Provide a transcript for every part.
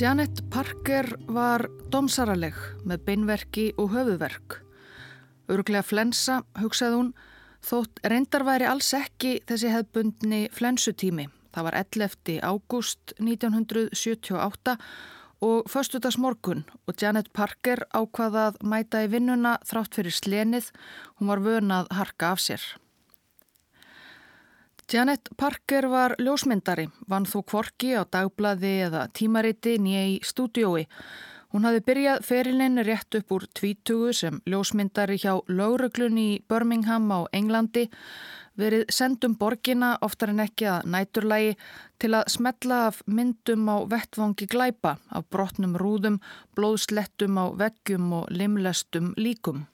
Janet Parker var domsaraleg með beinverki og höfuverk. Öruglega flensa, hugsaði hún, þótt reyndar væri alls ekki þessi hefðbundni flensutími. Það var 11. ágúst 1978 og förstudags morgun og Janet Parker ákvaðað mæta í vinnuna þrátt fyrir slenið, hún var vönað harka af sér. Janet Parker var ljósmyndari, vann þó kvorki á dagblaði eða tímariti nýja í stúdiói. Hún hafði byrjað ferilinn rétt upp úr tvítugu sem ljósmyndari hjá lauruglunni í Birmingham á Englandi verið sendum borgina oftar en ekki að næturlægi til að smetla af myndum á vettvangi glæpa af brotnum rúðum, blóðslettum á veggjum og limlestum líkum.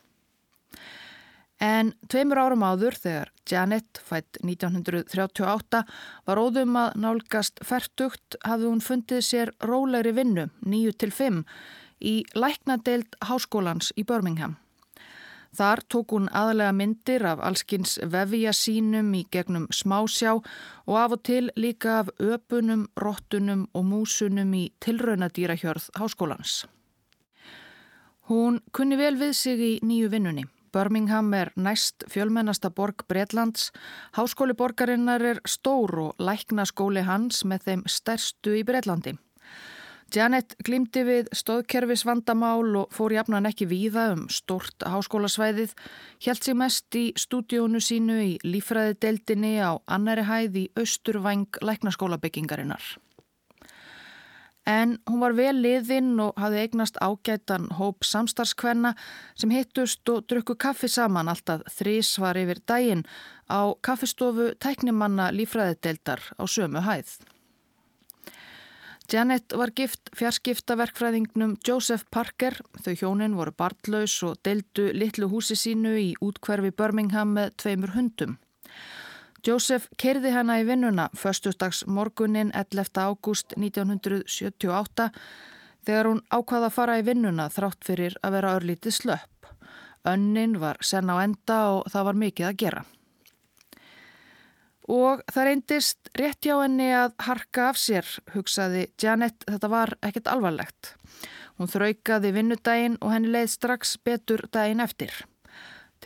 En tveimur árum áður þegar Janet fætt 1938 var óðum að nálgast færtugt hafði hún fundið sér rólegri vinnu 9-5 í læknadeild háskólans í Birmingham. Þar tók hún aðalega myndir af allskins vefja sínum í gegnum smásjá og af og til líka af öpunum, rottunum og músunum í tilraunadýrahjörð háskólans. Hún kunni vel við sig í nýju vinnunni. Birmingham er næst fjölmennasta borg Breitlands. Háskóli borgarinnar er stór og lækna skóli hans með þeim stærstu í Breitlandi. Janet glimti við stóðkerfisvandamál og fór jafnan ekki víða um stort háskólasvæðið, hjælt sig mest í stúdíónu sínu í lífræðideldinni á annari hæð í austurvæng læknaskólabyggingarinnar. En hún var vel liðinn og hafði eignast ágætan hóp samstarskvenna sem hittust og drukku kaffi saman alltaf þrísvar yfir daginn á kaffistofu tæknimanna lífræðideldar á sömu hæð. Janet var gift fjarskiptaverkfræðingnum Joseph Parker. Þau hjónin voru bartlaus og deildu litlu húsi sínu í útkverfi Birmingham með tveimur hundum. Joseph kerði hana í vinnuna förstustags morgunin 11. ágúst 1978 þegar hún ákvaða að fara í vinnuna þrátt fyrir að vera örlítið slöpp. Önnin var sen á enda og það var mikið að gera og það reyndist rétt hjá henni að harka af sér, hugsaði Janet, þetta var ekkert alvarlegt. Hún þraukaði vinnudaginn og henni leið strax betur daginn eftir.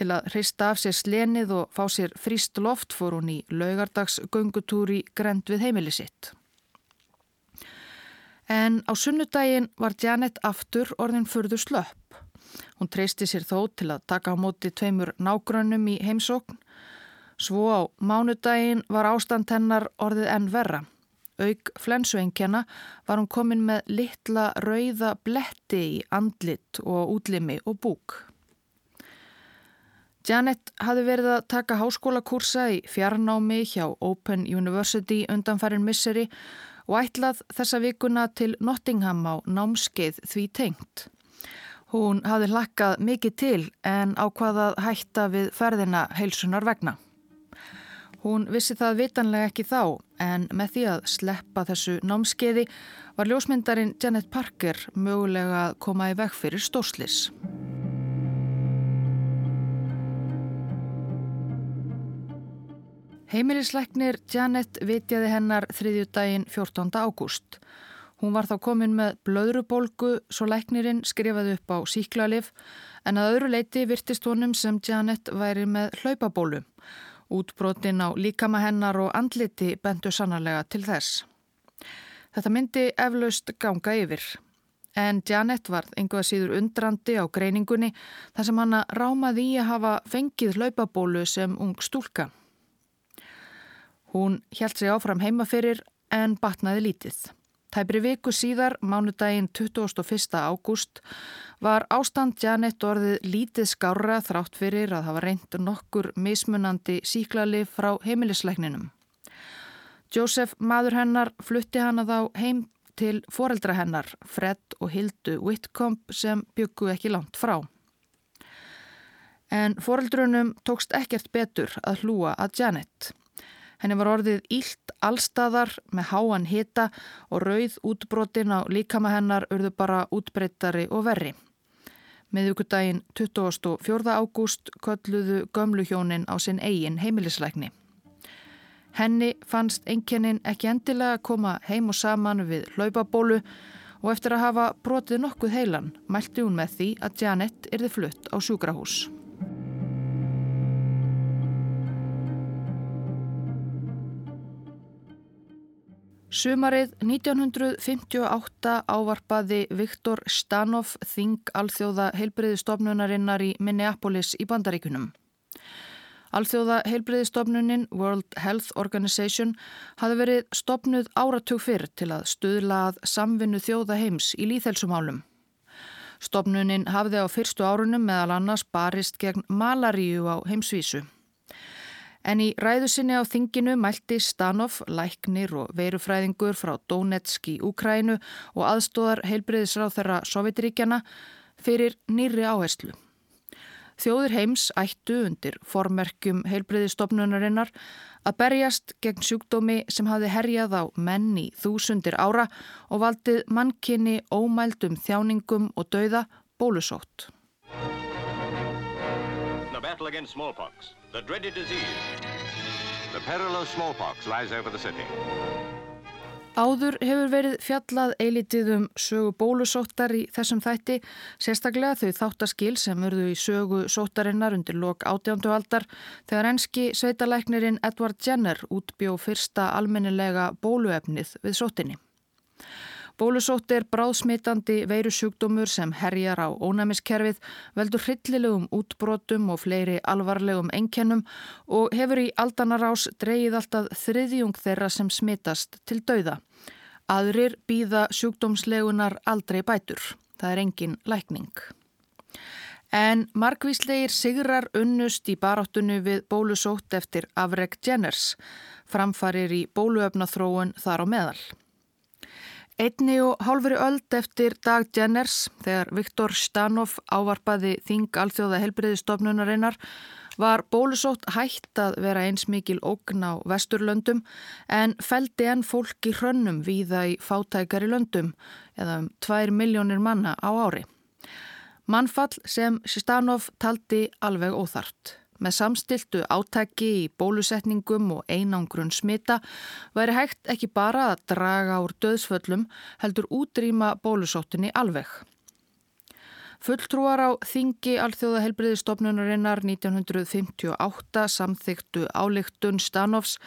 Til að hrista af sér slenið og fá sér fríst loft fór hún í laugardags göngutúri grend við heimili sitt. En á sunnudaginn var Janet aftur orðin förður slöpp. Hún treysti sér þó til að taka á móti tveimur nágrönnum í heimsókn Svo á mánudaginn var ástand hennar orðið enn verra. Aug flensuengjana var hún komin með litla rauða bletti í andlit og útlimi og búk. Janet hafi verið að taka háskólakursa í fjarnámi hjá Open University undanfærin Missouri og ætlað þessa vikuna til Nottingham á námskeið því tengt. Hún hafi hlakkað mikið til en ákvaðað hætta við ferðina heilsunar vegna. Hún vissi það vitanlega ekki þá en með því að sleppa þessu námskeiði var ljósmyndarin Janet Parker mögulega að koma í veg fyrir stórslis. Heimilisleiknir Janet vitjaði hennar þriðju daginn 14. ágúst. Hún var þá komin með blöðrubolgu svo leiknirinn skrifaði upp á síklarlif en að öðru leiti virtist honum sem Janet væri með hlaupabólu. Útbrotin á líkama hennar og andliti bentu sannarlega til þess. Þetta myndi eflaust ganga yfir. En Janet var einhverja síður undrandi á greiningunni þar sem hanna rámaði í að hafa fengið hlaupabólu sem ung stúlka. Hún hjælt sig áfram heima fyrir en batnaði lítið. Tæpri viku síðar, mánudaginn 21. ágúst, var ástand Janet orðið lítið skára þrátt fyrir að hafa reynd nokkur mismunandi síklali frá heimilisleikninum. Joseph, maður hennar, flutti hana þá heim til foreldra hennar, Fred og Hildu Whitcomb sem byggu ekki langt frá. En foreldrunum tókst ekkert betur að hlúa að Janet. Henni var orðið ílt allstaðar með háan hita og rauð útbrotin á líkama hennar urðu bara útbreyttari og verri. Meðugudaginn 24. ágúst kolluðu gömluhjónin á sinn eigin heimilisleikni. Henni fannst einkennin ekki endilega að koma heim og saman við hlaupabólu og eftir að hafa brotið nokkuð heilan mælti hún með því að Janet erði flutt á sjúkrahús. Sumarið 1958 ávarpaði Viktor Stanov þing alþjóða heilbreyðistofnunarinnar í Minneapolis í Bandaríkunum. Alþjóða heilbreyðistofnunin World Health Organization hafi verið stopnuð áratug fyrr til að stuðla að samvinnu þjóða heims í líðhelsumálum. Stopnunin hafði á fyrstu árunum meðal annars barist gegn malaríu á heimsvísu. En í ræðusinni á þinginu mælti Stanov, læknir og verufræðingur frá Donetsk í Úkrænu og aðstóðar heilbreyðisráð þeirra Sovjetiríkjana fyrir nýri áherslu. Þjóðir heims ættu undir formerkjum heilbreyðistofnunarinnar að berjast gegn sjúkdómi sem hafi herjað á menn í þúsundir ára og valdið mannkinni ómældum þjáningum og dauða bólusótt. The battle against smallpox The dreaded disease. The perilous smallpox lies over the city. Áður hefur verið fjallað eilitið um sögu bólusóttar í þessum þætti, sérstaklega þau þáttaskil sem verðu í sögu sóttarinnar undir lok átjándu aldar þegar enski sveitalæknirinn Edward Jenner útbjó fyrsta almennilega bóluefnið við sóttinni. Bólusótt er bráðsmitandi veirusjúkdómur sem herjar á ónæmiskerfið, veldur hryllilegum útbrotum og fleiri alvarlegum enkennum og hefur í aldanarás dreyið alltaf þriðjung þeirra sem smitast til dauða. Aðrir býða sjúkdómslegunar aldrei bætur. Það er engin lækning. En markvíslegir sigrar unnust í baráttunni við bólusótt eftir afreg Jenners, framfarir í bóluöfnaþróun þar á meðal. Einni og hálfuri öld eftir Dag Jenners þegar Viktor Stanov ávarpaði þing alþjóða helbriðistofnunarinnar var bólusótt hægt að vera eins mikil ógn á vesturlöndum en feldi enn fólk í hrönnum víða í fátækari löndum eða um 2 miljónir manna á ári. Mannfall sem Stanov taldi alveg óþart. Með samstiltu átæki í bólusetningum og einangrun smita væri hægt ekki bara að draga úr döðsföllum heldur útrýma bólusóttinni alveg. Fulltrúar á Þingi Alþjóða helbriðistofnunarinnar 1958 samþyktu álíktun Stanofs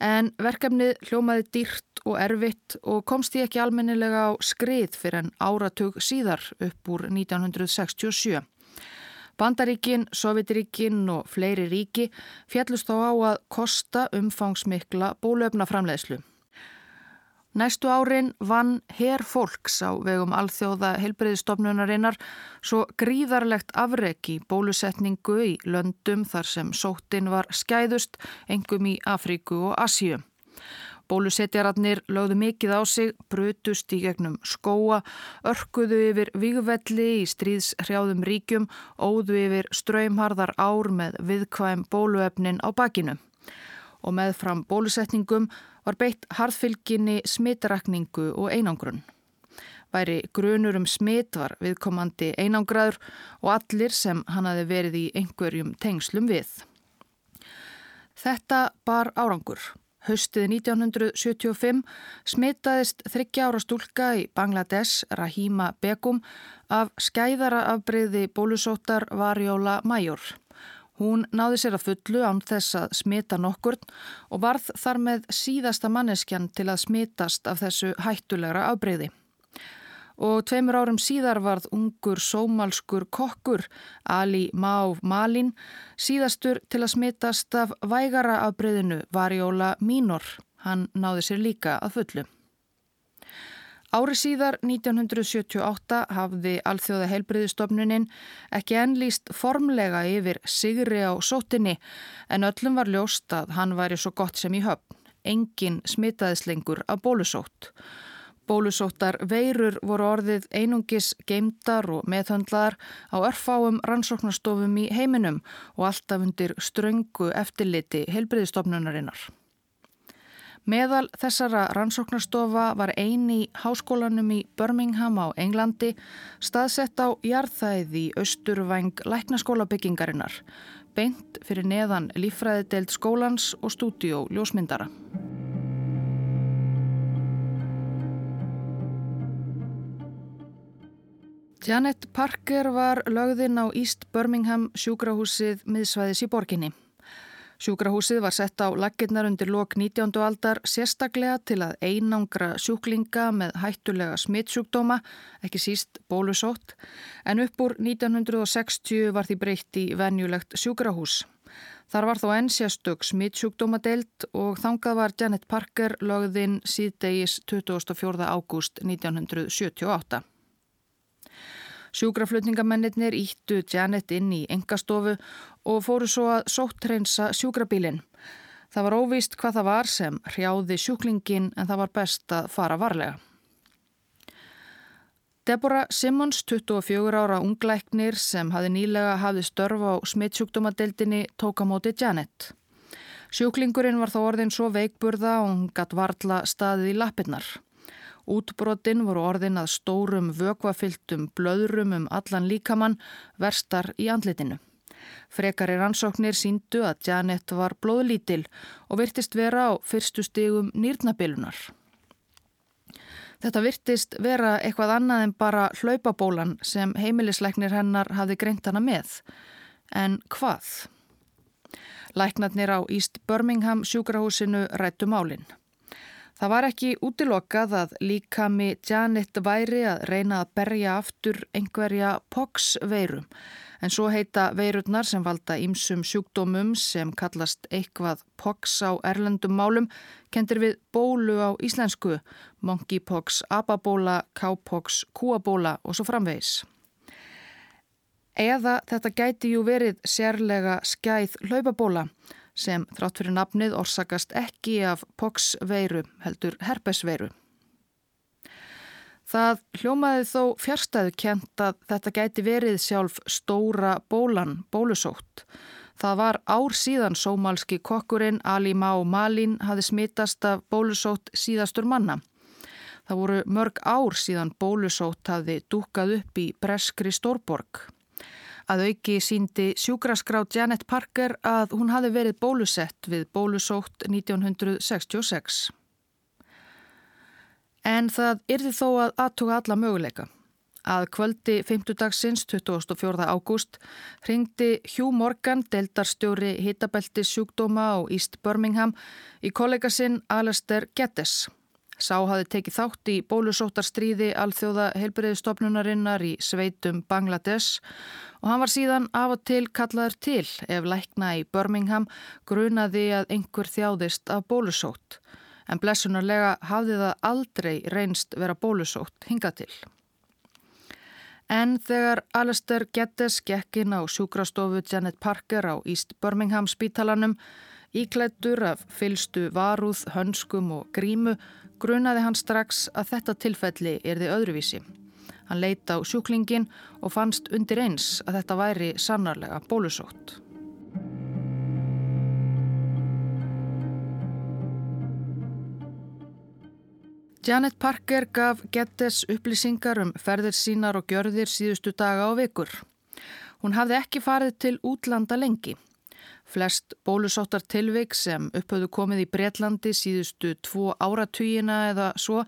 en verkefnið hljómaði dýrt og erfitt og komst ég ekki almennilega á skrið fyrir en áratug síðar upp úr 1967. Bandaríkin, Sovjetiríkin og fleiri ríki fjallust þá á að kosta umfangsmikla bólöfna framleiðslu. Næstu árin vann herr fólks á vegum alþjóða helbreyðistofnunarinnar svo gríðarlegt afreki bólusetningu í löndum þar sem sóttin var skæðust, engum í Afríku og Asíu. Bólusetjararnir lögðu mikið á sig, brutust í gegnum skóa, örkuðu yfir vígvelli í stríðshrjáðum ríkjum, óðu yfir ströymharðar ár með viðkvæm bóluefnin á bakinu. Og með fram bólusetningum var beitt harðfylginni smitrakningu og einangrun. Væri grunur um smit var viðkomandi einangraður og allir sem hann hafi verið í einhverjum tengslum við. Þetta bar árangur. Haustið 1975 smitaðist þryggja ára stúlka í Bangladesh, Rahima Begum, af skæðara afbreyði bólusóttar Varjóla Major. Hún náði sér að fullu án þess að smita nokkur og varð þar með síðasta manneskjan til að smitast af þessu hættulegra afbreyði og tveimur árum síðar varð ungur sómalskur kokkur Ali Máv Malin síðastur til að smittast af vægara afbreyðinu Varjóla Mínor. Hann náði sér líka að fullu. Ári síðar 1978 hafði Alþjóða heilbreyðistofnunin ekki ennlýst formlega yfir sigri á sótinni en öllum var ljóst að hann væri svo gott sem í höfn. Engin smitaðislengur af bólusótt. Bólusóttar veirur voru orðið einungis geimdar og meðhöndlaðar á örfáum rannsóknarstofum í heiminum og alltaf undir ströngu eftirliti heilbriðistofnunarinnar. Meðal þessara rannsóknarstofa var eini í háskólanum í Birmingham á Englandi staðsett á jarðæði austurvæng læknaskóla byggingarinnar, beint fyrir neðan lífræðideild skólans og stúdíó ljósmyndara. Janet Parker var lögðinn á East Birmingham sjúkrahúsið miðsvæðis í borginni. Sjúkrahúsið var sett á laginnar undir lok 19. aldar sérstaklega til að einangra sjúklinga með hættulega smittsjúkdóma, ekki síst bólusótt, en upp úr 1960 var því breytt í venjulegt sjúkrahús. Þar var þó enn sérstök smittsjúkdómadeild og þangað var Janet Parker lögðinn síðdegis 24. ágúst 1978. Sjúkraflutningamennir íttu Janet inn í engastofu og fóru svo að sóttreinsa sjúkrabílinn. Það var óvíst hvað það var sem hrjáði sjúklingin en það var best að fara varlega. Deborah Simmons, 24 ára ungleiknir sem hafi nýlega hafið störf á smittsjúkdómadeildinni, tók á móti Janet. Sjúklingurinn var þá orðin svo veikburða og hún gatt varla staðið í lappinnar. Útbrotin voru orðin að stórum vökvafylltum blöðrum um allan líkamann verstar í andlitinu. Frekari rannsóknir síndu að Janet var blóðlítil og virtist vera á fyrstu stigum nýrnabilunar. Þetta virtist vera eitthvað annað en bara hlaupabólan sem heimilisleiknir hennar hafi greint hana með. En hvað? Læknarnir á East Birmingham sjúkrahúsinu rættu málinn. Það var ekki útilokað að líkami Janet væri að reyna að berja aftur einhverja POX veirum en svo heita veirurnar sem valda ímsum sjúkdómum sem kallast eitthvað POX á erlendum málum kendir við bólu á íslensku, monkeypox, ababóla, cowpox, kúabóla og svo framvegis. Eða þetta gæti jú verið sérlega skæð hlaupabóla sem þrátt fyrir nafnið orsakast ekki af pox-veiru heldur herpesveiru. Það hljómaði þó fjärstæðu kent að þetta gæti verið sjálf stóra bólan, bólusótt. Það var ár síðan sómalski kokkurinn Ali Má Malin hafi smitast af bólusótt síðastur manna. Það voru mörg ár síðan bólusótt hafi dúkað upp í Breskri Stórborg. Að auki síndi sjúkraskrá Janet Parker að hún hafi verið bólusett við bólusótt 1966. En það yrði þó að aðtuga alla möguleika. Að kvöldi 5. dagsins 24. ágúst ringdi Hugh Morgan, deldarstjóri hitabelti sjúkdóma á East Birmingham í kollega sinn Alastair Geddes. Sá hafi tekið þátt í bólusóttarstríði alþjóða heilbreyðistofnunarinnar í sveitum Bangladesh og hann var síðan af og til kallaður til ef lækna í Birmingham grunaði að einhver þjáðist af bólusótt. En blessunarlega hafði það aldrei reynst vera bólusótt hinga til. En þegar Alistair Geddes gekkin á sjúkrastofu Janet Parker á East Birmingham spítalanum Íklættur af fylstu varúð, hönskum og grímu grunaði hann strax að þetta tilfelli er þið öðruvísi. Hann leita á sjúklingin og fannst undir eins að þetta væri sannarlega bólusótt. Janet Parker gaf Geddes upplýsingar um ferðir sínar og gjörðir síðustu daga og vikur. Hún hafði ekki farið til útlanda lengi. Flest bólusóttar tilvik sem upphauðu komið í Breitlandi síðustu tvo áratugina eða svo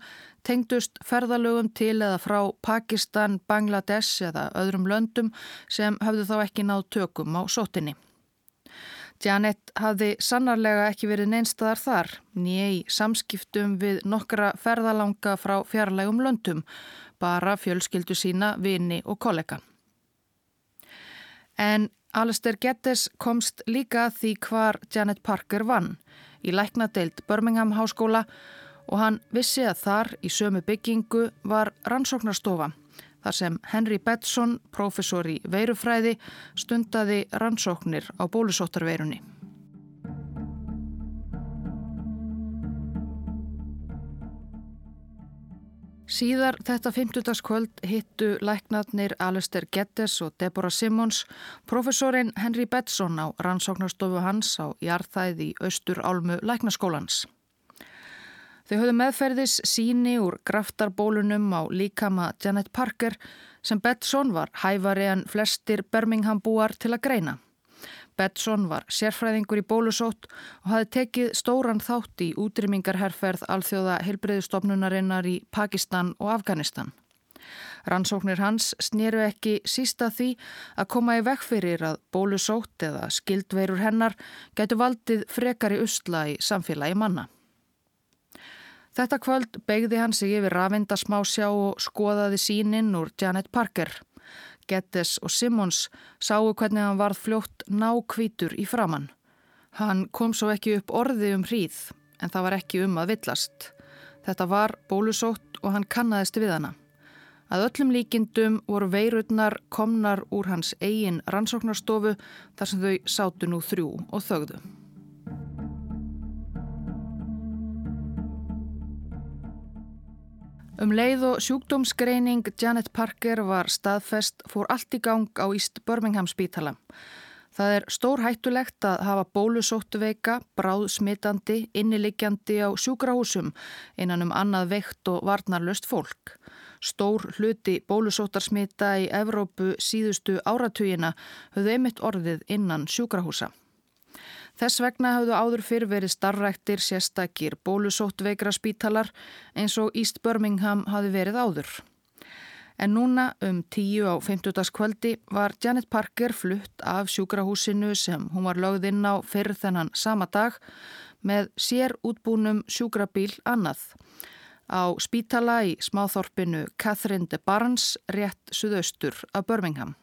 tengdust ferðalögum til eða frá Pakistan, Bangladesh eða öðrum löndum sem hafðu þá ekki náð tökum á sótinni. Janet hafði sannarlega ekki verið neinstadar þar, nýja í samskiptum við nokkra ferðalanga frá fjarlægum löndum, bara fjölskyldu sína, vini og kollega. En Alistair Geddes komst líka því hvar Janet Parker vann í læknadeild Birmingham háskóla og hann vissi að þar í sömu byggingu var rannsóknarstofa þar sem Henry Betson, professor í veirufræði, stundaði rannsóknir á bólusóttarveirunni. Síðar þetta 50. kvöld hittu læknarnir Alistair Geddes og Deborah Simmons profesorinn Henry Betson á rannsóknarstofu hans á jarðæði í austur álmu læknaskólans. Þau höfðu meðferðis síni úr graftarbólunum á líkama Janet Parker sem Betson var hæfari en flestir Birmingham búar til að greina. Betson var sérfræðingur í bólusótt og hafi tekið stóran þátt í útrymmingarherferð alþjóða helbreyðustofnunarinnar í Pakistan og Afganistan. Rannsóknir hans snýru ekki sísta því að koma í vekk fyrir að bólusótt eða skildveirur hennar gætu valdið frekari usla í samfélagi manna. Þetta kvöld begði hann sig yfir rafindasmásjá og skoðaði sínin úr Janet Parker. Gettes og Simmons sáu hvernig hann varð fljótt nákvítur í framann. Hann kom svo ekki upp orði um hríð en það var ekki um að villast. Þetta var bólusótt og hann kannadist við hana. Að öllum líkindum voru veirutnar komnar úr hans eigin rannsóknarstofu þar sem þau sátu nú þrjú og þögðu. Um leið og sjúkdómsgreining Janet Parker var staðfest fór allt í gang á East Birmingham spítala. Það er stór hættulegt að hafa bólusóttuveika, bráð smitandi, inniliggjandi á sjúkrahúsum innan um annað veikt og varnarlöst fólk. Stór hluti bólusóttarsmita í Evrópu síðustu áratugina höfðu einmitt orðið innan sjúkrahúsa. Þess vegna hafðu áður fyrr verið starræktir sérstakir bólusóttveikra spítalar eins og East Birmingham hafi verið áður. En núna um tíu á 50. kvöldi var Janet Parker flutt af sjúkrahúsinu sem hún var lögð inn á fyrr þennan sama dag með sér útbúnum sjúkrabíl annað á spítala í smáþorpinu Catherine de Barnes rétt suðaustur af Birmingham.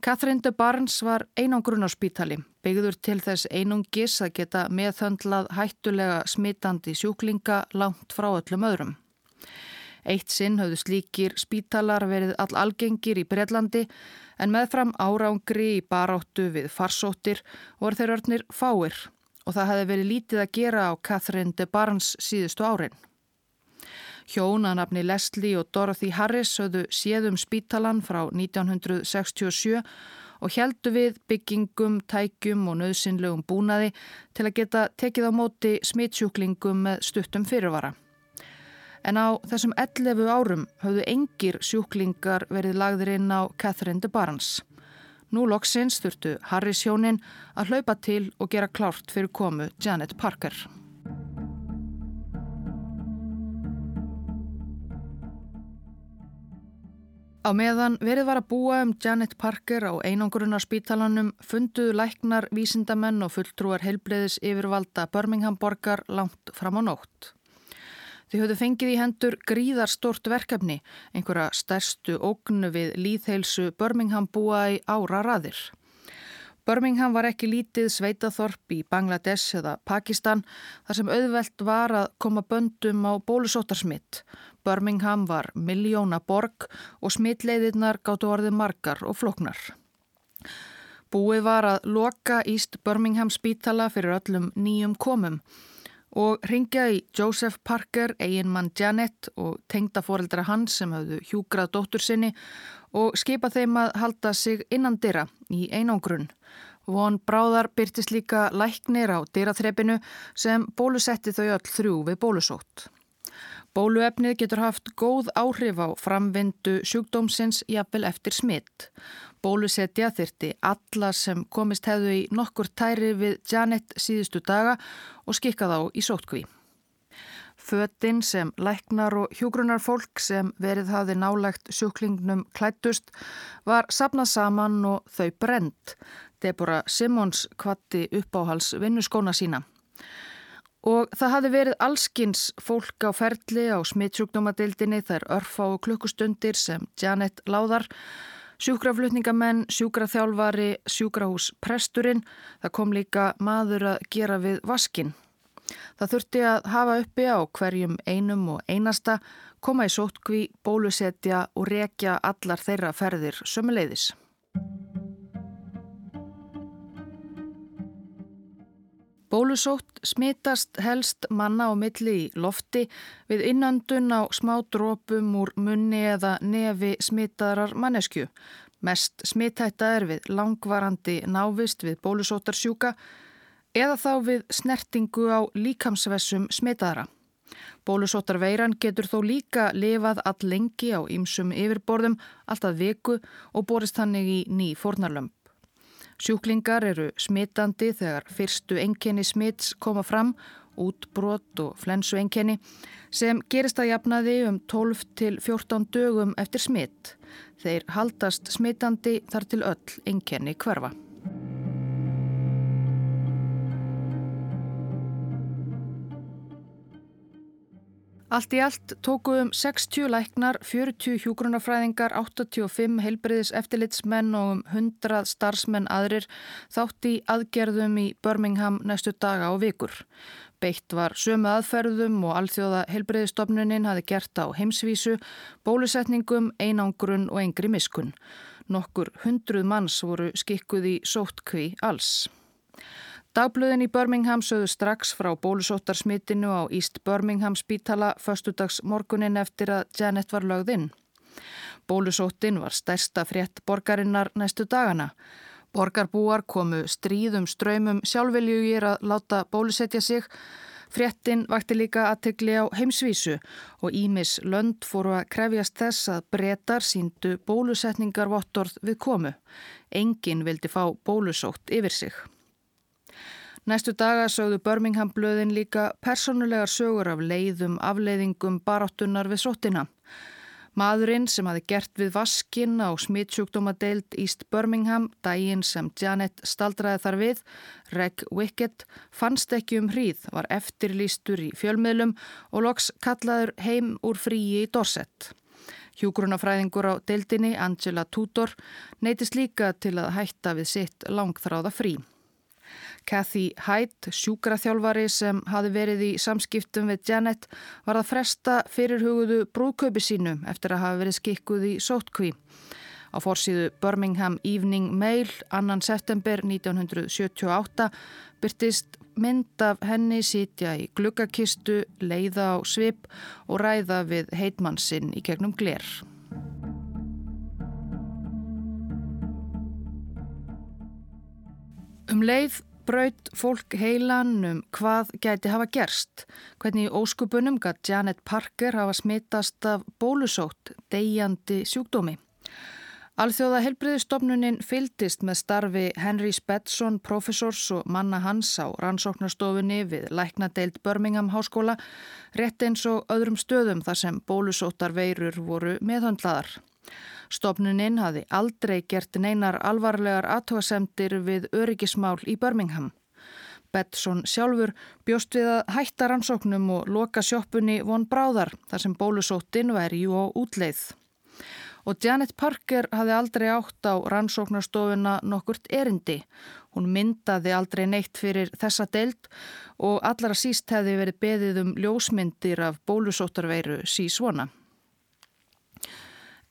Catherine de Barnes var einangrunarspítali, byggður til þess einungis að geta meðhöndlað hættulega smitandi sjúklinga langt frá öllum öðrum. Eitt sinn höfðu slíkir spítalar verið all algengir í Breitlandi en meðfram árangri í baráttu við farsóttir voru þeir örnir fáir og það hefði verið lítið að gera á Catherine de Barnes síðustu árin. Hjónanafni Leslie og Dorothy Harris höfðu séðum spítalan frá 1967 og heldu við byggingum, tækjum og nöðsynlegum búnaði til að geta tekið á móti smitsjúklingum með stuttum fyrirvara. En á þessum 11 árum höfðu engir sjúklingar verið lagðir inn á Catherine de Barnes. Nú loksins þurftu Harris hjónin að hlaupa til og gera klárt fyrir komu Janet Parker. Á meðan verið var að búa um Janet Parker á einangurunarspítalanum funduðu læknar, vísindamenn og fulltrúar heilbreyðis yfirvalda Birmingham borgar langt fram á nótt. Þau höfðu fengið í hendur gríðarstort verkefni, einhverja stærstu ógnu við líðheilsu Birmingham búa í ára raðir. Birmingham var ekki lítið sveitaþorp í Bangladesh eða Pakistan þar sem auðvelt var að koma böndum á bólusótarsmitt. Birmingham var miljóna borg og smittleiðirnar gáttu orðið margar og floknar. Búið var að loka East Birmingham spítala fyrir öllum nýjum komum og ringja í Joseph Parker, eiginmann Janet og tengda foreldra hans sem hafðu hjúgrað dóttur sinni og skipa þeim að halda sig innan dyrra í einangrunn. Von Bráðar byrtist líka læknir á dyraþrepinu sem bólusetti þau öll þrjú við bólusótt. Bóluefnið getur haft góð áhrif á framvindu sjúkdómsins jafnvel eftir smitt. Bólusetja þyrti alla sem komist hefðu í nokkur tæri við Janet síðustu daga og skikka þá í sótkví. Fötinn sem læknar og hjúgrunar fólk sem verið hafi nálagt sjúklingnum klættust var sapnað saman og þau brend. Deborah Simmons kvatti uppáhals vinnuskóna sína. Og það hafi verið allskins fólk á ferli á smittsjúkdómadeildinni þær örfá og klukkustundir sem Janet láðar, sjúkraflutningamenn, sjúkraþjálfari, sjúkrahús presturinn, það kom líka maður að gera við vaskin. Það þurfti að hafa uppi á hverjum einum og einasta, koma í sótkví, bólusetja og rekja allar þeirra ferðir sömuleiðis. Bólusótt smitast helst manna á milli í lofti við innöndun á smá drópum úr munni eða nefi smitaðrar mannesku. Mest smittætta er við langvarandi návist við bólusóttarsjúka eða þá við snertingu á líkamsvessum smitaðra. Bólusóttarveiran getur þó líka lifað all lengi á ýmsum yfirborðum, alltaf viku og borist hannig í ný fornarlömp. Sjúklingar eru smitandi þegar fyrstu enginni smits koma fram útbrott og flensu enkenni sem gerist að jafnaði um 12 til 14 dögum eftir smitt. Þeir haldast smittandi þar til öll enkenni hverfa. Allt í allt tóku um 60 læknar, 40 hjúgrunafræðingar, 85 heilbriðis eftirlitsmenn og um 100 starfsmenn aðrir þátt í aðgerðum í Birmingham næstu daga og vikur. Beitt var sömu aðferðum og alþjóða heilbriðistofnunin hafi gert á heimsvísu, bólusetningum, einangrun og engri miskun. Nokkur hundruð manns voru skikkuð í sóttkví alls. Dagblöðin í Birmingham sögðu strax frá bólusóttarsmitinu á East Birmingham spítala förstudags morgunin eftir að Janet var lögð inn. Bólusóttin var stærsta frétt borgarinnar næstu dagana. Borgarbúar komu stríðum ströymum sjálfveljugir að láta bólusetja sig. Fréttin vakti líka aðtegli á heimsvísu og Ímis lönd fóru að krefjast þess að breytar síndu bólusetningarvottorð við komu. Engin vildi fá bólusótt yfir sig. Næstu daga sögðu Birmingham blöðin líka personulegar sögur af leiðum, afleiðingum, baráttunar við sóttina. Maðurinn sem hafi gert við vaskin á smittsjúkdómadeild East Birmingham, daginn sem Janet staldraði þar við, Reg Wickett, fannst ekki um hríð, var eftirlýstur í fjölmiðlum og loks kallaður heim úr fríi í Dorset. Hjúgrunafræðingur á deildinni, Angela Tudor, neytist líka til að hætta við sitt langþráða frí. Kathy Hyde, sjúkraþjálfari sem hafi verið í samskiptum við Janet, var að fresta fyrirhuguðu brúðkaupi sínu eftir að hafa verið skikkuð í sótkví. Á fórsíðu Birmingham Evening Mail, annan september 1978, byrtist mynd af henni sitja í gluggakistu, leiða á svip og ræða við heitmannsinn í gegnum gler. Um leið braut fólk heilan um hvað gæti hafa gerst, hvernig í óskupunum gæti Janet Parker hafa smittast af bólusótt, deyjandi sjúkdómi. Alþjóða helbriðistofnunin fyldist með starfi Henry Spetson, professors og manna hans á rannsóknarstofunni við Læknadeild Birmingham háskóla, rétt eins og öðrum stöðum þar sem bólusóttar veirur voru meðhöndlaðar. Stopnuninn hafi aldrei gert neinar alvarlegar aðtóasemtir við öryggismál í Birmingham. Bettsson sjálfur bjóst við að hætta rannsóknum og loka sjóppunni von bráðar þar sem bólusóttin væri á útleið. Og Janet Parker hafi aldrei átt á rannsóknarstofuna nokkurt erindi. Hún myndaði aldrei neitt fyrir þessa deild og allara síst hefði verið beðið um ljósmyndir af bólusóttarveiru sísvona.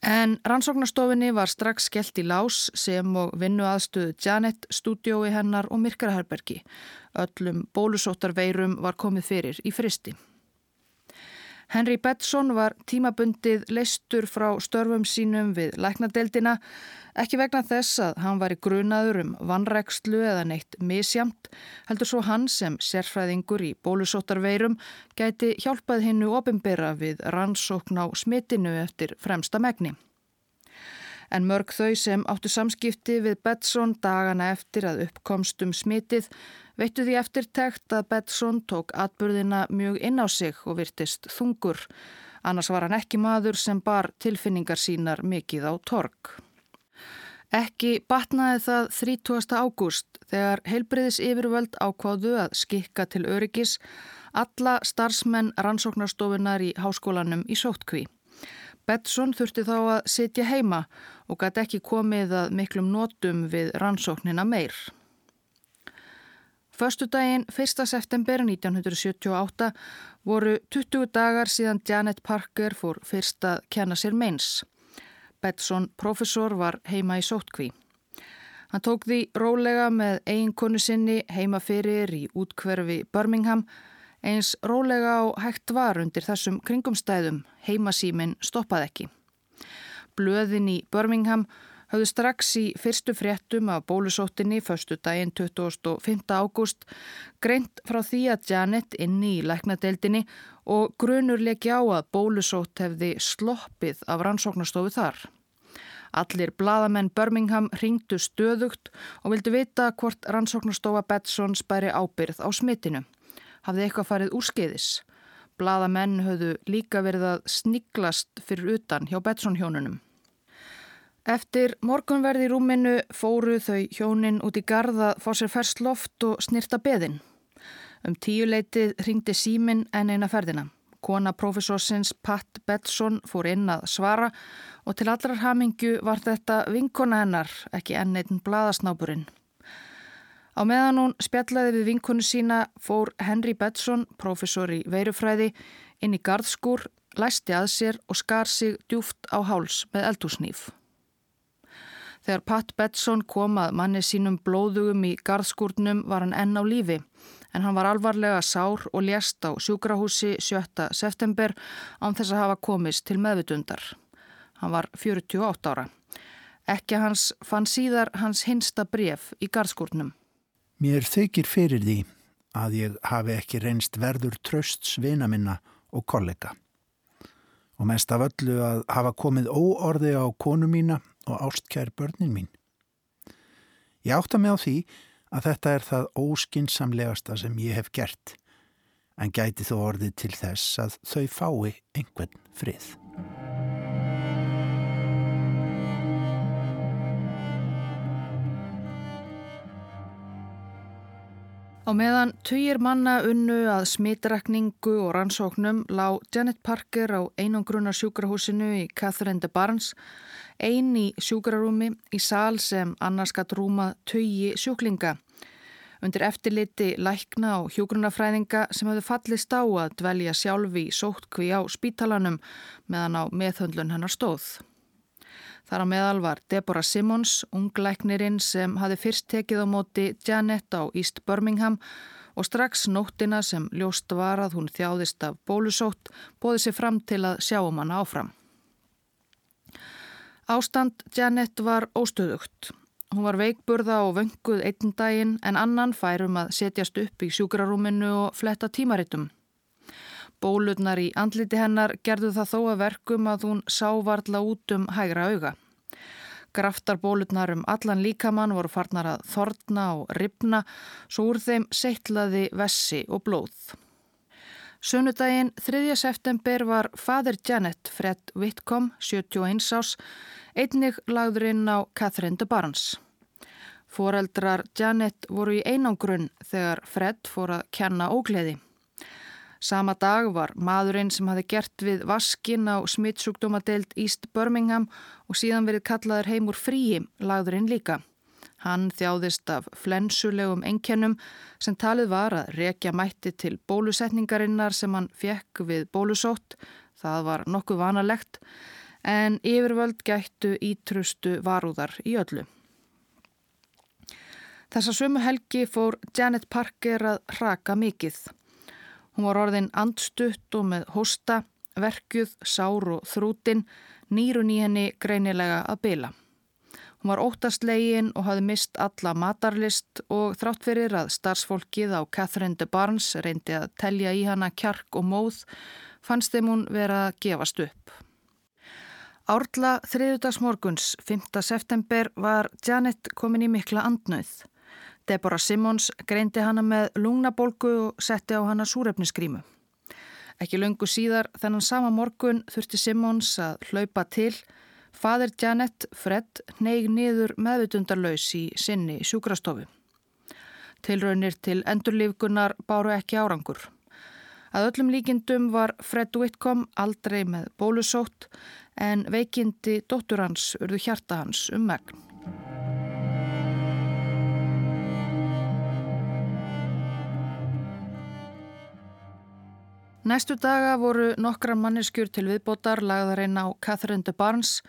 En rannsóknarstofinni var strax skellt í lás sem og vinnu aðstöðu Janet, stúdiói hennar og Myrkraherbergi. Öllum bólusóttarveirum var komið fyrir í fristi. Henry Betson var tímabundið leistur frá störfum sínum við læknadeildina Ekki vegna þess að hann var í grunaður um vannrækslu eða neitt misjamt, heldur svo hann sem sérfræðingur í bólusóttarveirum gæti hjálpað hinnu opimbera við rannsókn á smitinu eftir fremsta megni. En mörg þau sem áttu samskipti við Betsson dagana eftir að uppkomstum smitið veittu því eftirtækt að Betsson tók atbyrðina mjög inn á sig og virtist þungur. Annars var hann ekki maður sem bar tilfinningar sínar mikið á tork. Ekki batnaði það 30. ágúst þegar heilbriðis yfirvöld ákváðu að skikka til öryggis alla starfsmenn rannsóknarstofunar í háskólanum í sóttkví. Bettsson þurfti þá að sitja heima og gæti ekki komið að miklum nótum við rannsóknina meir. Föstudaginn 1. september 1978 voru 20 dagar síðan Janet Parker fór fyrst að kenna sér meins. Betson professor var heima í sótkví. Hann tók því rólega með eiginkonu sinni heima fyrir í útkverfi Birmingham eins rólega á hægt var undir þessum kringumstæðum heimasímin stoppaði ekki. Blöðin í Birmingham hafðu strax í fyrstu fréttum af bólusóttinni förstu daginn 25. ágúst greint frá því að Janet inni í læknadeildinni og grunur leki á að bólusótt hefði sloppið af rannsóknastofu þar. Allir bladamenn Birmingham ringdu stöðugt og vildu vita hvort rannsóknastofa Betson spæri ábyrð á smitinu. Hafði eitthvað farið úrskeiðis. Blaðamenn höfðu líka verið að sniglast fyrir utan hjá Betsson hjónunum. Eftir morgunverði í rúminu fóru þau hjónin út í garda fór sér ferst loft og snirta beðin. Um tíuleitið ringdi símin en eina ferðina. Kona profesorsins Pat Betsson fór inn að svara og til allrar hamingju var þetta vinkona hennar, ekki enneitin bladasnáburinn. Á meðan hún spjallaði við vinkonu sína fór Henry Betsson, profesor í veirufræði, inn í gardskúr, læsti að sér og skar sig djúft á háls með eldúsnýf. Þegar Pat Betsson kom að manni sínum blóðugum í gardskúrnum var hann enn á lífi en hann var alvarlega sár og lést á sjúkrahúsi 7. september án þess að hafa komist til meðvitundar. Hann var 48 ára. Ekki hans fann síðar hans hinsta bref í gardskúrnum. Mér þykir fyrir því að ég hafi ekki reynst verður tröst svina minna og kollega. Og mest af öllu að hafa komið óorði á konu mína og ástkær börnin mín. Ég átta mig á því að þetta er það óskinsamlegasta sem ég hef gert en gæti þó orðið til þess að þau fái einhvern frið. Á meðan týjir manna unnu að smitrakningu og rannsóknum lág Janet Parker á einangruna sjúkrahúsinu í Catherine de Barnes ein í sjúkrarúmi í sál sem annars gatt rúma tögi sjúklinga. Undir eftirliti lækna og hjúgrunafræðinga sem hefðu fallist á að dvelja sjálfi sóttkví á spítalanum meðan á meðhöndlun hennar stóð. Þar á meðal var Deborah Simmons, unglæknirinn sem hafi fyrst tekið á móti Janet á East Birmingham og strax nóttina sem ljóst var að hún þjáðist af bólusótt bóði sér fram til að sjá um hann áfram. Ástand Janet var óstöðugt. Hún var veikburða og vönguð einn daginn en annan færum að setjast upp í sjúkrarúminu og fletta tímaritum. Bólurnar í andliti hennar gerðu það þó að verkum að hún sá varla út um hægra auga. Graftarbólurnar um allan líkamann voru farnar að þorna og ripna svo úr þeim seittlaði vessi og blóð. Sunnudaginn 3. september var fadir Janet, Fred Whitcomb, 71 ás, einnig lagður inn á Catherine de Barnes. Fóreldrar Janet voru í einangrunn þegar Fred fór að kenna ógleði. Sama dag var maðurinn sem hafi gert við vaskin á smittsjúkdómadeild East Birmingham og síðan verið kallaður heim úr fríi lagðurinn líka. Hann þjáðist af flensulegum enkennum sem talið var að rekja mætti til bólusetningarinnar sem hann fekk við bólusótt. Það var nokkuð vanalegt en yfirvöld gættu ítrustu varúðar í öllu. Þessa sömu helgi fór Janet Parker að raka mikið. Hún var orðin andstutt og með hosta, verkuð, sár og þrútin, nýrun í henni greinilega að bila. Hún var óttastlegin og hafði mist alla matarlist og þrátt fyrir að starfsfólkið á Catherine de Barnes reyndi að telja í hana kjark og móð fannst þeim hún vera að gefast upp. Árla þriðudagsmorguns 5. september var Janet komin í mikla andnauð. Deborah Simmons greindi hana með lungnabolgu og setti á hana súrefniskrímu. Ekki lungu síðar þennan sama morgun þurfti Simmons að hlaupa til Fadir Janet Fred neig niður meðvitundarlaus í sinni sjúkrastofu. Tilraunir til endurlífgunar báru ekki árangur. Að öllum líkindum var Fred Whitcomb aldrei með bólusótt en veikindi dóttur hans urðu hjarta hans um megn. Næstu daga voru nokkra manneskjur til viðbótar lagðarinn á Catherine de Barnes,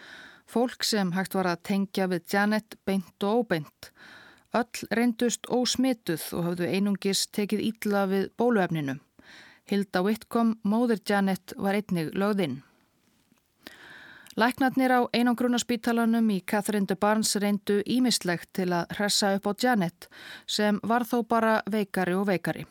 fólk sem hægt var að tengja við Janet beint og óbeint. Öll reyndust ósmituð og hafðu einungis tekið ítla við bóluefninu. Hilda Whitcomb, móður Janet, var einnig lögðinn. Læknarnir á einangrunarspítalanum í Catherine de Barnes reyndu ímislegt til að hressa upp á Janet sem var þó bara veikari og veikari.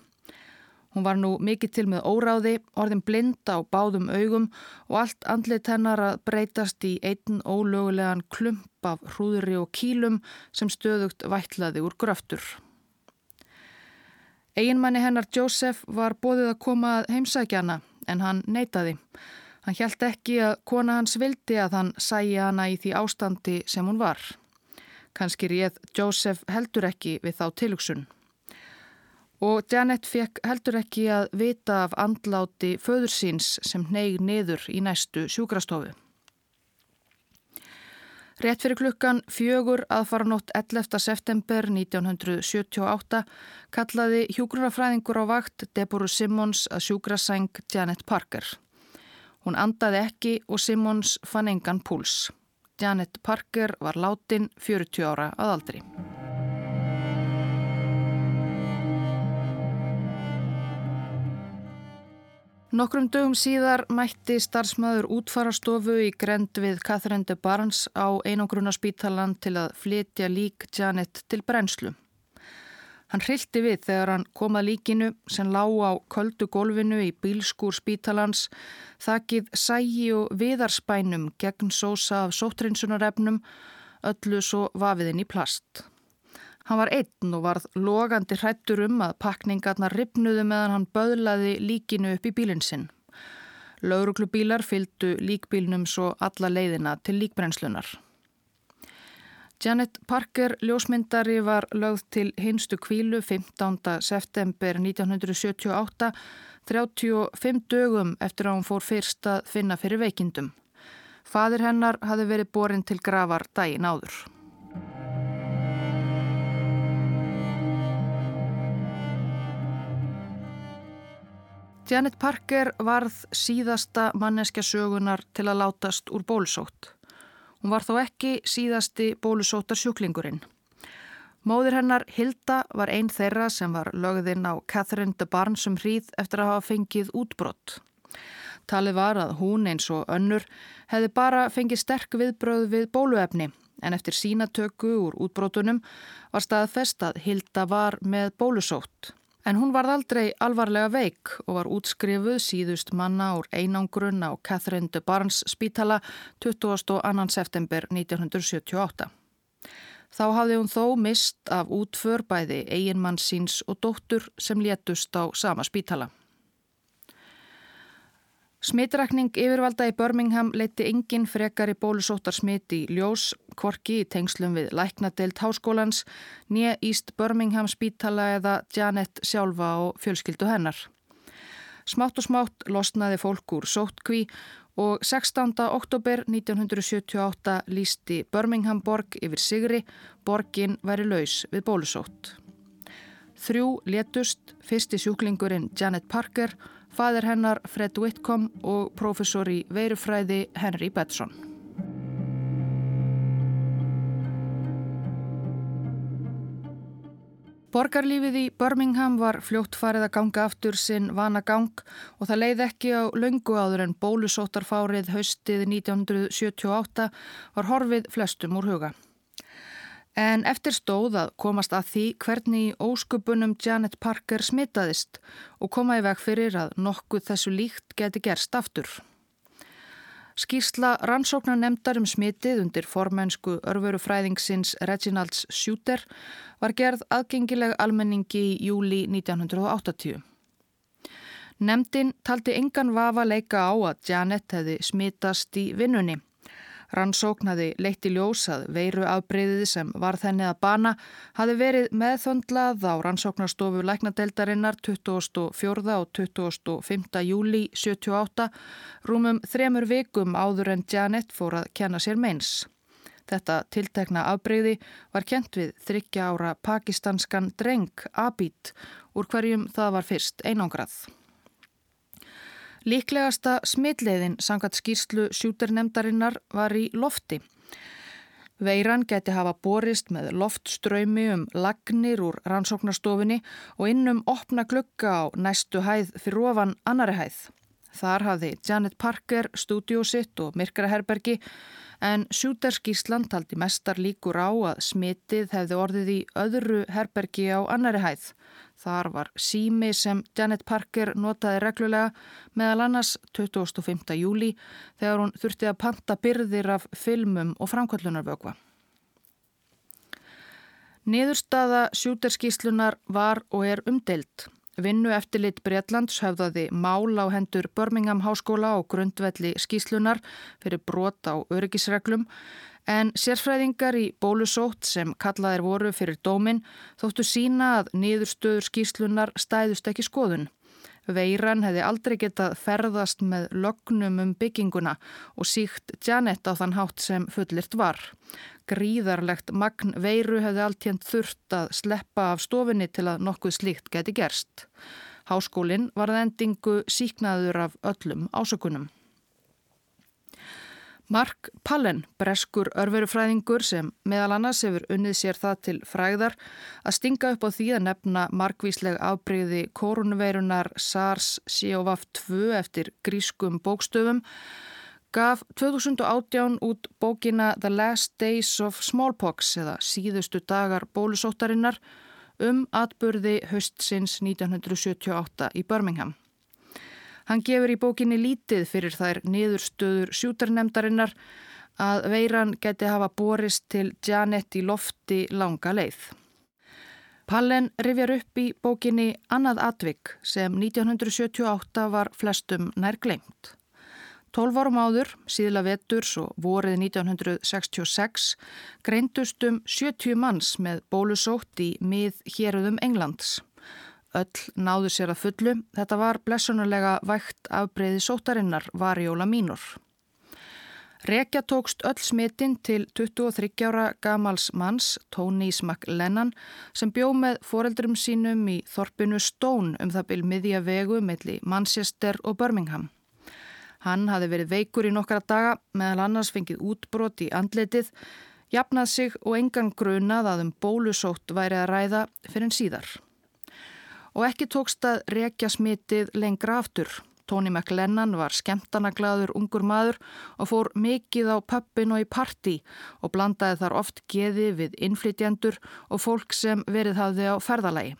Hún var nú mikið til með óráði, orðin blind á báðum augum og allt andlit hennar að breytast í einn ólögulegan klump af hrúðri og kílum sem stöðugt vætlaði úr gröftur. Eginmanni hennar Joseph var bóðið að koma að heimsækjana en hann neytaði. Hann hjælt ekki að kona hans vildi að hann sæja hana í því ástandi sem hún var. Kanski réð Joseph heldur ekki við þá tilugsun. Og Janet fekk heldur ekki að vita af andláti föður síns sem neig niður í næstu sjúkrastofu. Rétt fyrir klukkan fjögur aðfaranótt 11. september 1978 kallaði hjúgrunafræðingur á vakt Deborah Simmons að sjúkrasæng Janet Parker. Hún andaði ekki og Simmons fann engan púls. Janet Parker var látin 40 ára að aldri. Nokkrum dögum síðar mætti starfsmöður útfarastofu í grend við Catherine de Barnes á einangrunarspítalan til að flytja lík Janet til brennslu. Hann hrilti við þegar hann kom að líkinu sem lág á köldu gólfinu í bílskúr spítalans, þakkið sægi og viðarspænum gegn sósa af sóttrinsunarefnum, öllu svo vafiðinn í plast. Hann var einn og varð logandi hrættur um að pakningarna ripnuðu meðan hann böðlaði líkinu upp í bílinn sinn. Lauruglubílar fylgdu líkbílnum svo alla leiðina til líkbrennslunar. Janet Parker ljósmyndari var lögð til hinstu kvílu 15. september 1978, 35 dögum eftir að hún fór fyrst að finna fyrir veikindum. Fadir hennar hafi verið borin til gravar dægin áður. Janet Parker varð síðasta manneskja sögunar til að látast úr bólsótt. Hún var þó ekki síðasti bólusótar sjúklingurinn. Móður hennar Hilda var einn þeirra sem var lögðinn á Catherine de Barnes um hríð eftir að hafa fengið útbrott. Talið var að hún eins og önnur hefði bara fengið sterk viðbröð við bóluefni en eftir sínatöku úr útbrotunum var staðfest að Hilda var með bólusótt. En hún varð aldrei alvarlega veik og var útskrifuð síðust manna úr einangrun á Catherine de Barnes spítala 22. september 1978. Þá hafði hún þó mist af útför bæði eiginmann síns og dóttur sem létust á sama spítala. Smitrakning yfirvalda í Birmingham leiti engin frekar í bólusóttar smit í ljós, kvorki í tengslum við Læknadeild Háskólans, nýja Íst Birmingham spítala eða Janet sjálfa og fjölskyldu hennar. Smátt og smátt losnaði fólk úr sóttkví og 16. oktober 1978 lísti Birmingham borg yfir Sigri, borgin væri laus við bólusótt. Þrjú letust, fyrsti sjúklingurinn Janet Parker og fadir hennar Fred Whitcomb og professor í veirufræði Henry Betson. Borgarlífið í Birmingham var fljótt farið að ganga aftur sinn vana gang og það leið ekki á löngu áður en bólusóttarfárið haustið 1978 var horfið flestum úr huga. En eftir stóð að komast að því hvernig óskupunum Janet Parker smitaðist og koma í veg fyrir að nokkuð þessu líkt geti gerst aftur. Skýrsla rannsóknar nefndar um smitið undir formensku örverufræðingsins Reginalds Shooter var gerð aðgengileg almenningi í júli 1980. Nemndin taldi engan vafa leika á að Janet hefði smitast í vinnunni. Rannsóknaði leitti ljósað veiru afbreyðið sem var þenni að bana hafi verið meðþöndlað á rannsóknarstofu læknadeildarinnar 24. og 25. júli 78 rúmum þremur vikum áður en Janet fór að kenna sér meins. Þetta tiltekna afbreyði var kent við þryggja ára pakistanskan dreng Abid úr hverjum það var fyrst einangrað. Líklegasta smitleiðin sangat skýrslu sjúternemdarinnar var í lofti. Veiran geti hafa borist með loftströymi um lagnir úr rannsóknarstofinni og innum opna glugga á næstu hæð fyrir ofan annari hæð. Þar hafði Janet Parker stúdiósitt og myrkraherbergi en sjúterskíslan taldi mestar líkur á að smitið hefði orðið í öðru herbergi á annari hæð. Þar var sími sem Janet Parker notaði reglulega meðal annars 25. júli þegar hún þurfti að panta byrðir af filmum og framkvöldunarvögva. Niðurstaða sjúterskíslunar var og er umdelt. Vinnu eftirlit Breitlands höfðaði mál á hendur Birmingham Háskóla og grundvelli skíslunar fyrir brot á öryggisreglum en sérfræðingar í bólusótt sem kallaðir voru fyrir dómin þóttu sína að niðurstöður skíslunar stæðust ekki skoðun. Veiran hefði aldrei getað ferðast með lögnum um bygginguna og síkt Janet á þann hátt sem fullirt var. Gríðarlegt magn veiru hefði alltjönd þurft að sleppa af stofinni til að nokkuð slíkt geti gerst. Háskólinn var það endingu síknaður af öllum ásökunum. Mark Pallen, breskur örverufræðingur sem meðal annars hefur unnið sér það til fræðar að stinga upp á því að nefna markvísleg afbreyði korunveirunar SARS-CoV-2 eftir grískum bókstöfum, gaf 2018 út bókina The Last Days of Smallpox eða síðustu dagar bólusóttarinnar um atburði höstsins 1978 í Birmingham. Hann gefur í bókinni lítið fyrir þær niðurstöður sjútarnemdarinnar að veiran geti hafa borist til Janet í lofti langa leið. Pallen rifjar upp í bókinni Annað atvik sem 1978 var flestum nær gleimt. Tólf árum áður, síðla vetturs og vorið 1966 greindust um 70 manns með bólusótt í mið héruðum Englands. Öll náðu sér að fullu. Þetta var blessunulega vægt afbreyði sótarinnar varjóla mínur. Rekja tókst öll smitinn til 23 ára gamals manns, Tony McLennan, sem bjó með foreldrum sínum í þorpinu Stone um það byrj miðja vegu melli Manchester og Birmingham. Hann hafi verið veikur í nokkara daga meðal annars fengið útbrot í andletið, jafnað sig og engan grunað að um bólusótt væri að ræða fyrir en síðar og ekki tókst að rekja smitið lengra aftur. Tony McLennan var skemtanaglaður ungur maður og fór mikið á pöppin og í parti og blandaði þar oft geði við innflytjendur og fólk sem verið hafði á ferðalagi.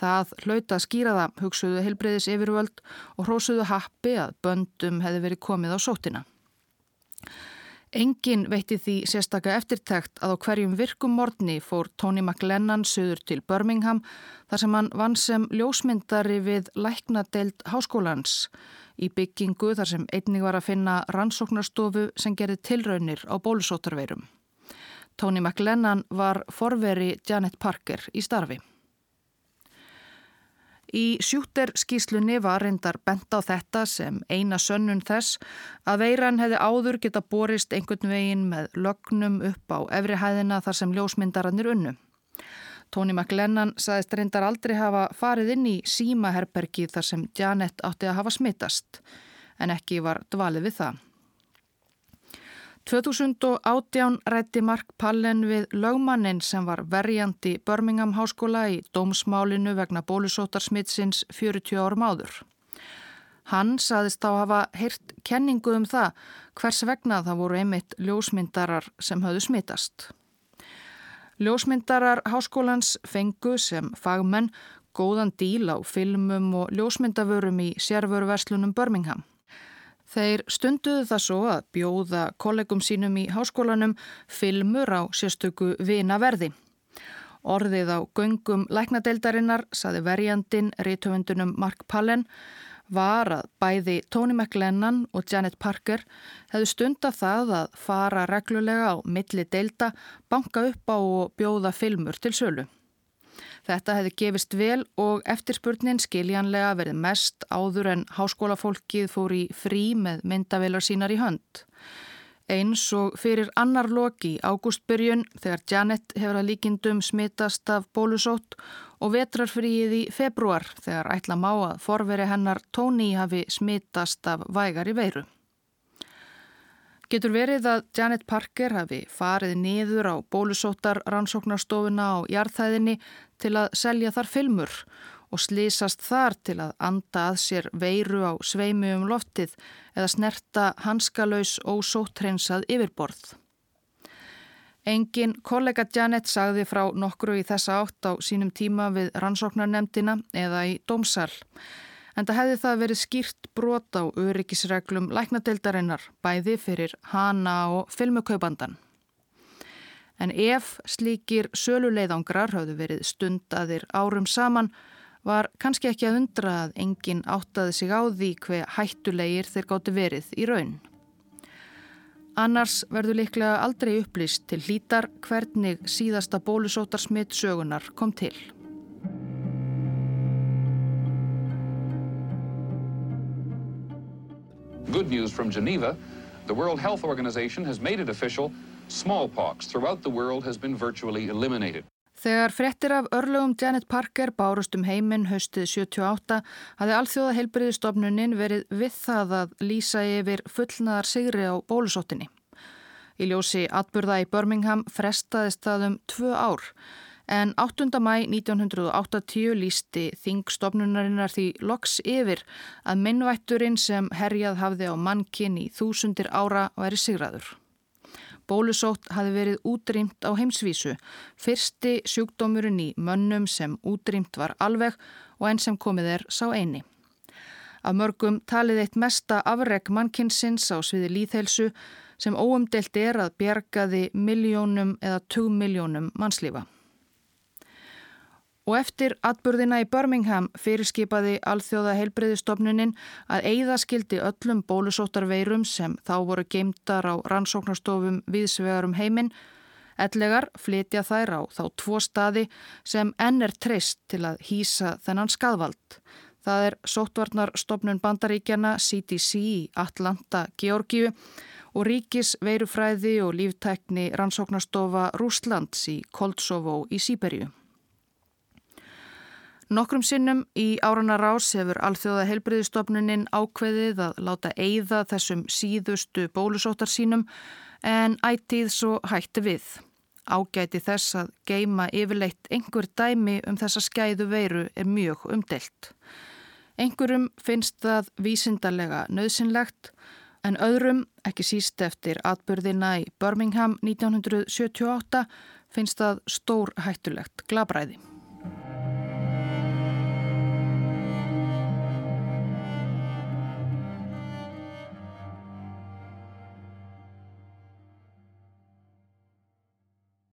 Það hlauta skýra það, hugsuðu helbreyðis yfirvöld og hrósuðu happi að böndum hefði verið komið á sótina. Engin veitti því sérstaka eftirtækt að á hverjum virkum morgni fór Tony McLennan söður til Birmingham þar sem hann vann sem ljósmyndari við læknadeild háskólans í byggingu þar sem einnig var að finna rannsóknarstofu sem gerði tilraunir á bólusótarveirum. Tony McLennan var forveri Janet Parker í starfi. Í sjúter skíslunni var reyndar bent á þetta sem eina sönnun þess að veiran hefði áður geta borist einhvern veginn með lögnum upp á efrihæðina þar sem ljósmyndarannir unnu. Tony McLennan saðist reyndar aldrei hafa farið inn í símaherbergi þar sem Janet átti að hafa smittast en ekki var dvalið við það. 2018 rætti Mark Pallen við lögmannin sem var verjandi Birmingham háskóla í dómsmálinu vegna bólusótarsmittsins 40 árum áður. Hann saðist á að hafa heyrt kenningu um það hvers vegna það voru einmitt ljósmyndarar sem höfðu smittast. Ljósmyndarar háskólans fengu sem fagmenn góðan díl á filmum og ljósmyndavörum í sérvöruverslunum Birmingham. Þeir stunduðu það svo að bjóða kollegum sínum í háskólanum filmur á sérstöku vinaverði. Orðið á göngum læknadeildarinnar, saði verjandin rítöfundunum Mark Pallen, var að bæði Tony McLennan og Janet Parker hefðu stunda það að fara reglulega á milli deilda, banka upp á og bjóða filmur til sölu. Þetta hefði gefist vel og eftirspurnin skiljanlega verið mest áður en háskólafólkið fór í frí með myndavelar sínar í hönd. Eins og fyrir annar loki ágústbyrjun þegar Janet hefur að líkindum smittast af bólusótt og vetrarfríið í februar þegar ætla má að forveri hennar Tony hafi smittast af vægar í veiru. Getur verið að Janet Parker hafi farið niður á bólusóttar rannsóknarstofuna á jarðhæðinni til að selja þar filmur og slísast þar til að anda að sér veiru á sveimi um loftið eða snerta hanskalauðs og sóttrensað yfirborð. Engin kollega Janet sagði frá nokkru í þessa átt á sínum tíma við rannsóknarnemdina eða í dómsal en það hefði það verið skýrt brot á öryggisreglum læknadeildarinnar bæði fyrir hana og filmukaupandan. En ef slíkir söluleiðangrar hafðu verið stundaðir árum saman var kannski ekki að undra að enginn áttaði sig á því hver hættulegir þeir gátti verið í raun. Annars verður líklega aldrei upplýst til hlítar hvernig síðasta bólusótarsmitt sögunar kom til. Good news from Geneva. The World Health Organization has made it official. Smallpox throughout the world has been virtually eliminated. Þegar frettir af örlögum Janet Parker bárust um heiminn haustið 78 hafði alþjóða heilbriðistofnunin verið við það að lýsa yfir fullnaðar sigri á bólusóttinni. Í ljósi atburða í Birmingham frestaðist það um tvö ár en 8. mæ 1980 lísti þingstofnunarinnar því loks yfir að minnvætturinn sem herjað hafði á mannkinn í þúsundir ára væri sigraður. Bólusótt hafi verið útrýmt á heimsvísu, fyrsti sjúkdómurinn í mönnum sem útrýmt var alveg og enn sem komið er sá eini. Af mörgum talið eitt mesta afreg mannkinsins á sviði líðhelsu sem óumdelt er að bjergaði miljónum eða tugmiljónum mannslífa. Og eftir atburðina í Birmingham fyrirskipaði alþjóða heilbreyðistofnunin að eigðaskildi öllum bólusóttarveirum sem þá voru geimtar á rannsóknarstofum viðsvegarum heiminn, ellegar flytja þær á þá tvo staði sem enn er treyst til að hýsa þennan skadvald. Það er sóttvarnarstofnun bandaríkjana CDC í Atlanta, Georgiu og ríkis veirufræði og líftækni rannsóknarstofa Rúslands í Koldsovo í Sýberju. Nokkrum sinnum í árana rás hefur alþjóða heilbriðistofnunin ákveðið að láta eigða þessum síðustu bólusóttar sínum en ættið svo hætti við. Ágæti þess að geima yfirleitt einhver dæmi um þessa skæðu veiru er mjög umdelt. Einhverjum finnst það vísindarlega nöðsynlegt en öðrum, ekki síst eftir atbyrðina í Birmingham 1978, finnst það stór hættulegt glabræði.